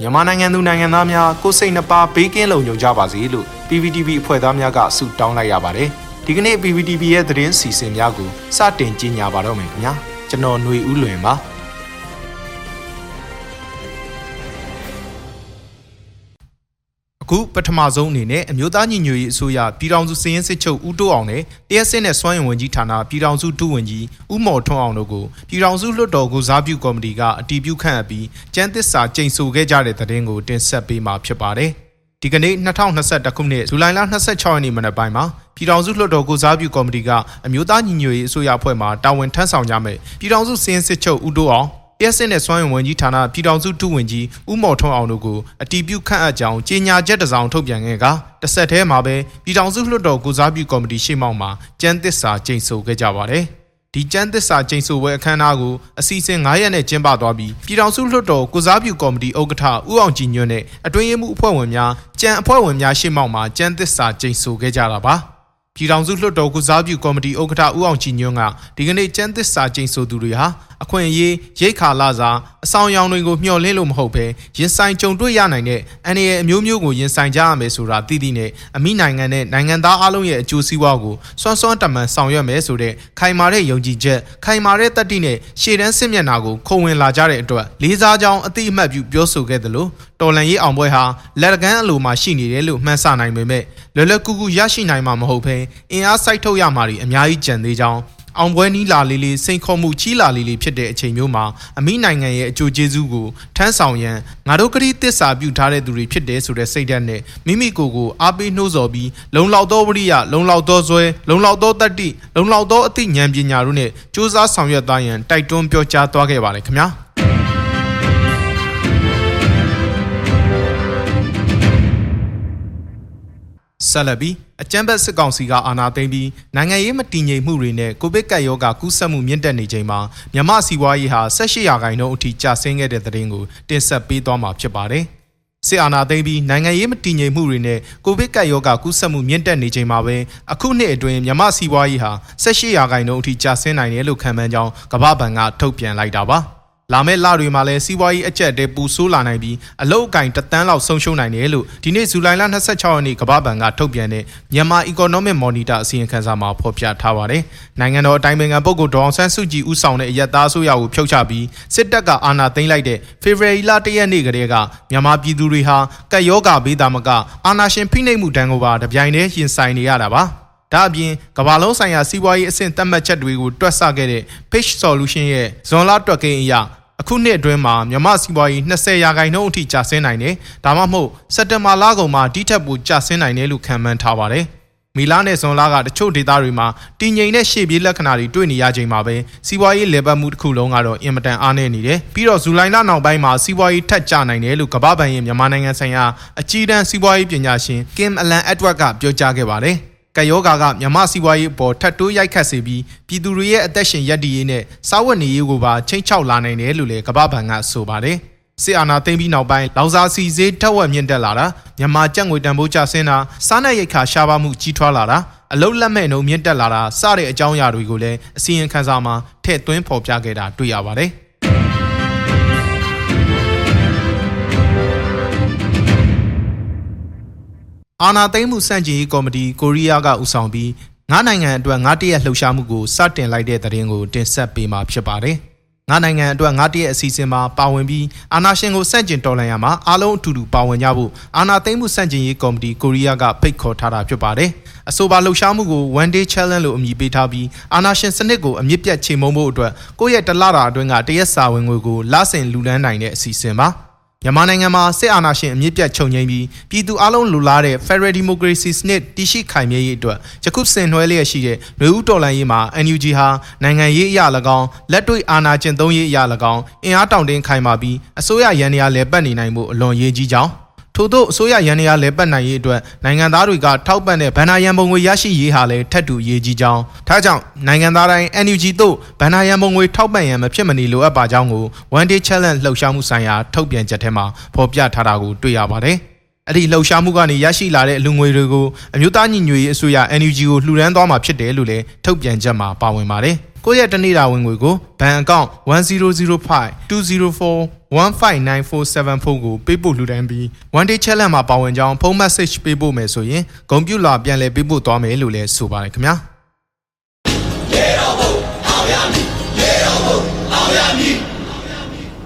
မြန်မာနိုင်ငံသူနိုင်ငံသားများကိုစိတ်နှပါဘေးကင်းလုံခြုံကြပါစေလို့ PPTV အဖွဲ့သားများကဆုတောင်းလိုက်ရပါတယ်ဒီကနေ့ PPTV ရဲ့သတင်းစီစဉ်များကိုစတင်ကြီးညာပါတော့မယ်ခင်ဗျာကျွန်တော်ຫນွေဦးလွင်ပါ အခုပထမဆုံးအနေနဲ့အမျိုးသားညီညွတ်ရေးအစိုးရပြည်ထောင်စုစည်ရင်းစစ်ချုပ်ဦးတိုးအောင်နဲ့တရက်စစ်နဲ့စွမ်းရင်ဝင်ကြီးဌာနပြည်ထောင်စုဒုဝန်ကြီးဦးမော်ထွန်းအောင်တို့ကိုပြည်ထောင်စုလွှတ်တော်ကိုစားပြုကော်မတီကအတည်ပြုခန့်အပ်ပြီးကျန်းသစ္စာကျိန်ဆိုခဲ့ကြတဲ့သတင်းကိုတင်ဆက်ပေးမှာဖြစ်ပါတယ်။ဒီကနေ့2021ခုနှစ်ဇူလိုင်လ26ရက်နေ့မနက်ပိုင်းမှာပြည်ထောင်စုလွှတ်တော်ကိုစားပြုကော်မတီကအမျိုးသားညီညွတ်ရေးအစိုးရအဖွဲ့မှတာဝန်ထမ်းဆောင်ကြမယ်ပြည်ထောင်စုစည်ရင်းစစ်ချုပ်ဦးတိုးအောင် ရက်စစ်နဲ့စွမ်းရင်ဝန်ကြီးဌာနပြည်ထောင်စုဒုဝန်ကြီးဦးမော်ထွန်းအောင်တို့ကိုအတီးပြုခန့်အပ်ကြောင်းကြေညာချက်တစ်စောင်ထုတ်ပြန်ခဲ့ကတစ်ဆက်တည်းမှာပဲပြည်ထောင်စုလွှတ်တော်ကိုစားပြုကော်မတီရှေ့မှောက်မှာကျန်းသစ္စာကျိန်ဆိုခဲ့ကြပါတယ်။ဒီကျန်းသစ္စာကျိန်ဆိုပွဲအခမ်းအနားကိုအစီအစဉ်9ရက်နဲ့ကျင်းပသွားပြီးပြည်ထောင်စုလွှတ်တော်ကိုစားပြုကော်မတီဥက္ကဋ္ဌဦးအောင်ကြည်ညွန့်နဲ့အတွင်းရေးမှူးအဖွဲ့ဝင်များကျန်းအဖွဲ့ဝင်များရှေ့မှောက်မှာကျန်းသစ္စာကျိန်ဆိုခဲ့ကြတာပါ။ ပြည်ထောင်စုလွှတ်တော်ကုစားပြုကော်မတီဥက္ကဋ္ဌဦးအောင်ကြည်ညွန့်ကဒီကနေ့ကျန်းသစ္စာကျိန်ဆိုသူတွေဟာအခွင့်အရေးရိတ်ခါလာစာ အဆောင်ရောင်တွေကိုမျှော်လင့်လို့မဟုတ်ဘဲရင်ဆိုင်ကြုံတွေ့ရနိုင်တဲ့အန္တရာယ်အမျိုးမျိုးကိုရင်ဆိုင်ကြရမယ်ဆိုတာသိသိနဲ့အမိနိုင်ငံနဲ့နိုင်ငံသားအလုံးရဲ့အကျိုးစီးပွားကိုစွမ်းစွမ်းတမန်ဆောင်ရွက်မယ်ဆိုတဲ့ခိုင်မာတဲ့ယုံကြည်ချက်ခိုင်မာတဲ့တတိနဲ့ရှေ့တန်းစစ်မျက်နှာကိုခုံဝင်လာကြတဲ့အတွက်လေးစားကြောင်းအတိအမှတ်ပြုပြောဆိုခဲ့သလိုတော်လန်ရေးအောင်ပွဲဟာလက်ကမ်းအလိုမှာရှိနေတယ်လို့မှန်းဆနိုင်ပေမဲ့လွယ်လွယ်ကူကူရရှိနိုင်မှာမဟုတ်ဘဲအင်အားစိုက်ထုတ်ရမှာတွေအများကြီးကြံသေးကြောင်း အောင်ပွဲနီးလာလေးလေးစိန်ခေါ်မှုကြီးလာလေးလေးဖြစ်တဲ့အချိန်မျိုးမှာအမိနိုင်ငံရဲ့အကျိုးကျေးဇူးကိုထမ်းဆောင်ရန်ငါတို့ကတိသစ္စာပြုထားတဲ့သူတွေဖြစ်တယ်ဆိုတဲ့စိတ်ဓာတ်နဲ့မိမိကိုယ်ကိုအားပေးနှိုးဆော်ပြီးလုံလောက်သောဝရိယလုံလောက်သောဇွဲလုံလောက်သောတတ္တိလုံလောက်သောအသိဉာဏ်ပညာတို့နဲ့စ조사ဆောင်ရွက်သွားရန်တိုက်တွန်းပြောကြားသွားခဲ့ပါတယ်ခင်ဗျာ။ ဆက်လက်ပြီးအကြမ်းဖက်စစ်ကောင်စီကအာဏာသိမ်းပြီးနိုင်ငံရေးမတည်ငြိမ်မှုတွေနဲ့ကိုဗစ်ကပ်ရောဂါကူးစက်မှုမြင့်တက်နေချိန်မှာမြန်မာစီးပွားရေးဟာ18ရာခိုင်နှုန်းအထိကျဆင်းခဲ့တဲ့သတင်းကိုတင်ဆက်ပေးသွားမှာဖြစ်ပါတယ်။စစ်အာဏာသိမ်းပြီးနိုင်ငံရေးမတည်ငြိမ်မှုတွေနဲ့ကိုဗစ်ကပ်ရောဂါကူးစက်မှုမြင့်တက်နေချိန်မှာပဲအခုနှစ်အတွင်းမြန်မာစီးပွားရေးဟာ18ရာခိုင်နှုန်းအထိကျဆင်းနိုင်တယ်လို့ခန့်မှန်းကြောင်းကမ္ဘာ့ဘဏ်ကထုတ်ပြန်လိုက်တာပါ။ လာမယ့်လတွေမှာလည်းစီးပွားရေးအကျက်တဲပူဆိုးလာနိုင်ပြီးအလုတ်အကင်တသန်းလောက်ဆုံးရှုံးနိုင်တယ်လို့ဒီနေ့ဇူလိုင်လ26ရက်နေ့ကမ္ဘာ့ဘဏ်ကထုတ်ပြန်တဲ့မြန်မာ Economic Monitor အစီရင်ခံစာမှာဖော်ပြထားပါတယ်။နိုင်ငံတော်အတိုင်းအမြံပုဂ္ဂိုလ်ဒေါအောင်ဆန်းစုကြည်ဦးဆောင်တဲ့အရက်သားအစိုးရကိုဖျောက်ချပြီးစစ်တပ်ကအာဏာသိမ်းလိုက်တဲ့ဖေဖော်ဝါရီလ၁ရက်နေ့ကတည်းကမြန်မာပြည်သူတွေဟာကပ်ရောဂါဘေးသားမကအာဏာရှင်ဖိနှိပ်မှုတန်းကိုပါတပြိုင်တည်းရင်ဆိုင်နေရတာပါ။ ဒါအပြင်ကမ္ဘာလုံးဆိုင်ရာစီးပွားရေးအဆင့်သတ်မှတ်ချက်တွေကိုတွက်ဆခဲ့တဲ့ Page Solution ရဲ့ဇွန်လတွက်ကိန်းအရအခုနှစ်အတွင်းမှာမြမစီးပွားရေး20ရာခိုင်နှုန်းအထိကျဆင်းနိုင်တယ်။ဒါမှမဟုတ်စက်တင်ဘာလကုန်မှာတိထက်ပိုကျဆင်းနိုင်တယ်လို့ခန့်မှန်းထားပါတယ်။မီလာနဲ့ဇွန်လကတချို့ဒေသတွေမှာတည်ငြိမ်တဲ့ရှေ့ပြေးလက္ခဏာတွေတွေ့နေရချိန်မှာပဲစီးပွားရေးလေပတ်မှုတစ်ခုလုံးကတော့အင်မတန်အားနည်းနေတယ်။ပြီးတော့ဇူလိုင်လနောက်ပိုင်းမှာစီးပွားရေးထက်ကျနိုင်တယ်လို့ကမ္ဘာ့ဘဏ်ရဲ့မြန်မာနိုင်ငံဆိုင်ရာအကြီးတန်းစီးပွားရေးပညာရှင် Kim Alan Edward ကပြောကြားခဲ့ပါတယ်။ ကယောဂါကမြမစီးပွားရေးအပေါ်ထပ်တိုးရိုက်ခတ်စေပြီးပြည်သူတွေရဲ့အသက်ရှင်ရပ်တည်ရေးနဲ့စားဝတ်နေရေးကိုပါချိန်ချောက်လာနိုင်တယ်လို့လည်းကမ္ဘာ့ဘဏ်ကဆိုပါတယ်။စစ်အာဏာသိမ်းပြီးနောက်ပိုင်းလောင်စာစီဈေးထက်ဝက်မြင့်တက်လာတာမြန်မာကျပ်ငွေတန်ဖိုးကျဆင်းတာစားနပ်ရိက္ခာရှားပါမှုကြီးထွားလာတာအလုတ်လက်မဲ့နှုံမြင့်တက်လာတာစတဲ့အကြောင်းအရာတွေကိုလည်းအစီရင်ခံစာမှာထည့်သွင်းဖော်ပြခဲ့တာတွေ့ရပါတယ်။ အာနာသိမ့်မှုစန့်ကျင်ရေးကော်မတီကိုရီးယားကဦးဆောင်ပြီးငါးနိုင်ငံအတွက်ငါးတရက်လှုပ်ရှားမှုကိုစတင်လိုက်တဲ့သတင်းကိုတင်ဆက်ပေးမှာဖြစ်ပါတယ်။ငါးနိုင်ငံအတွက်ငါးတရက်အစီအစဉ်မှာပါဝင်ပြီးအာနာရှင်ကိုစန့်ကျင်တော်လှန်ရမှာအားလုံးအတူတူပါဝင်ကြဖို့အာနာသိမ့်မှုစန့်ကျင်ရေးကော်မတီကိုရီးယားကဖိတ်ခေါ်ထားတာဖြစ်ပါတယ်။အဆိုပါလှုပ်ရှားမှုကို one day challenge လို့အမည်ပေးထားပြီးအာနာရှင်စနစ်ကိုအမြင့်ပြတ်ချိန်မုံဖို့အတွက်ကိုယ့်ရဲ့တလတာအတွင်းကတရက်စာဝင်ငွေကိုလဆင်လူလန်းနိုင်တဲ့အစီအစဉ်ပါ။ မြန်မာနိုင်ငံမှာစစ်အာဏာရှင်အမြင့်ပြတ်ချုပ်ငြိမ်းပြီးပြည်သူအလုံးလူလားတဲ့ Federal Democracy စနစ်တည်ရှိခိုင်မြဲရေးအတွက်ယခုဆင်နွှဲလျက်ရှိတဲ့လူဦးတော်လှန်ရေးမှာ NUG ဟာနိုင်ငံရေးအရာ၎င်းလက်တွေ့အာဏာကျင့်သုံးရေးအရာ၎င်းအင်အားတောင့်တင်းခိုင်မာပြီးအစိုးရရန်ရာလဲပတ်နေနိုင်မှုအလွန်ရေးကြီးကြောင်း ထို့သောအစိုးရရန်ရာလဲပတ်နိုင်ရေးအတွက်နိုင်ငံသားတွေကထောက်ပံ့တဲ့ဗန္နာရန်ပုံငွေရရှိရေးဟာလည်းထပ်တူရေးကြီးကြောင်းထားကြောင့်နိုင်ငံသားတိုင်း NUG သို့ဗန္နာရန်ပုံငွေထောက်ပံ့ရန်မဖြစ်မနေလိုအပ်ပါကြောင်းကို One Day Challenge လှုပ်ရှားမှုဆိုင်ရာထုတ်ပြန်ချက်ထဲမှာဖော်ပြထားတာကိုတွေ့ရပါတယ်။အဲ့ဒီလှုပ်ရှားမှုကနေရရှိလာတဲ့အလူငွေတွေကိုအမျိုးသားညီညွတ်ရေးအစိုးရ NUG ကိုလှူဒန်းသွားမှာဖြစ်တယ်လို့လည်းထုတ်ပြန်ချက်မှာပါဝင်ပါတယ်။ ကိုယ့်ရဲ့တနေ့တာဝင်ငွေကိုဘဏ်အကောင့်100520415947ကိုပေးပို့လှူဒန်းပြီး one day challenge မှာပါဝင်ကြောင်းဖုန်း message ပေးပို့မယ်ဆိုရင်ဂုဏ်ပြုလာပြန်လည်ပေးပို့သွားမယ်လို့လည်းဆိုပါတယ်ခင်ဗျာရေတော်ဘုံအောင်ရမည်ရေတော်ဘုံအောင်ရမည်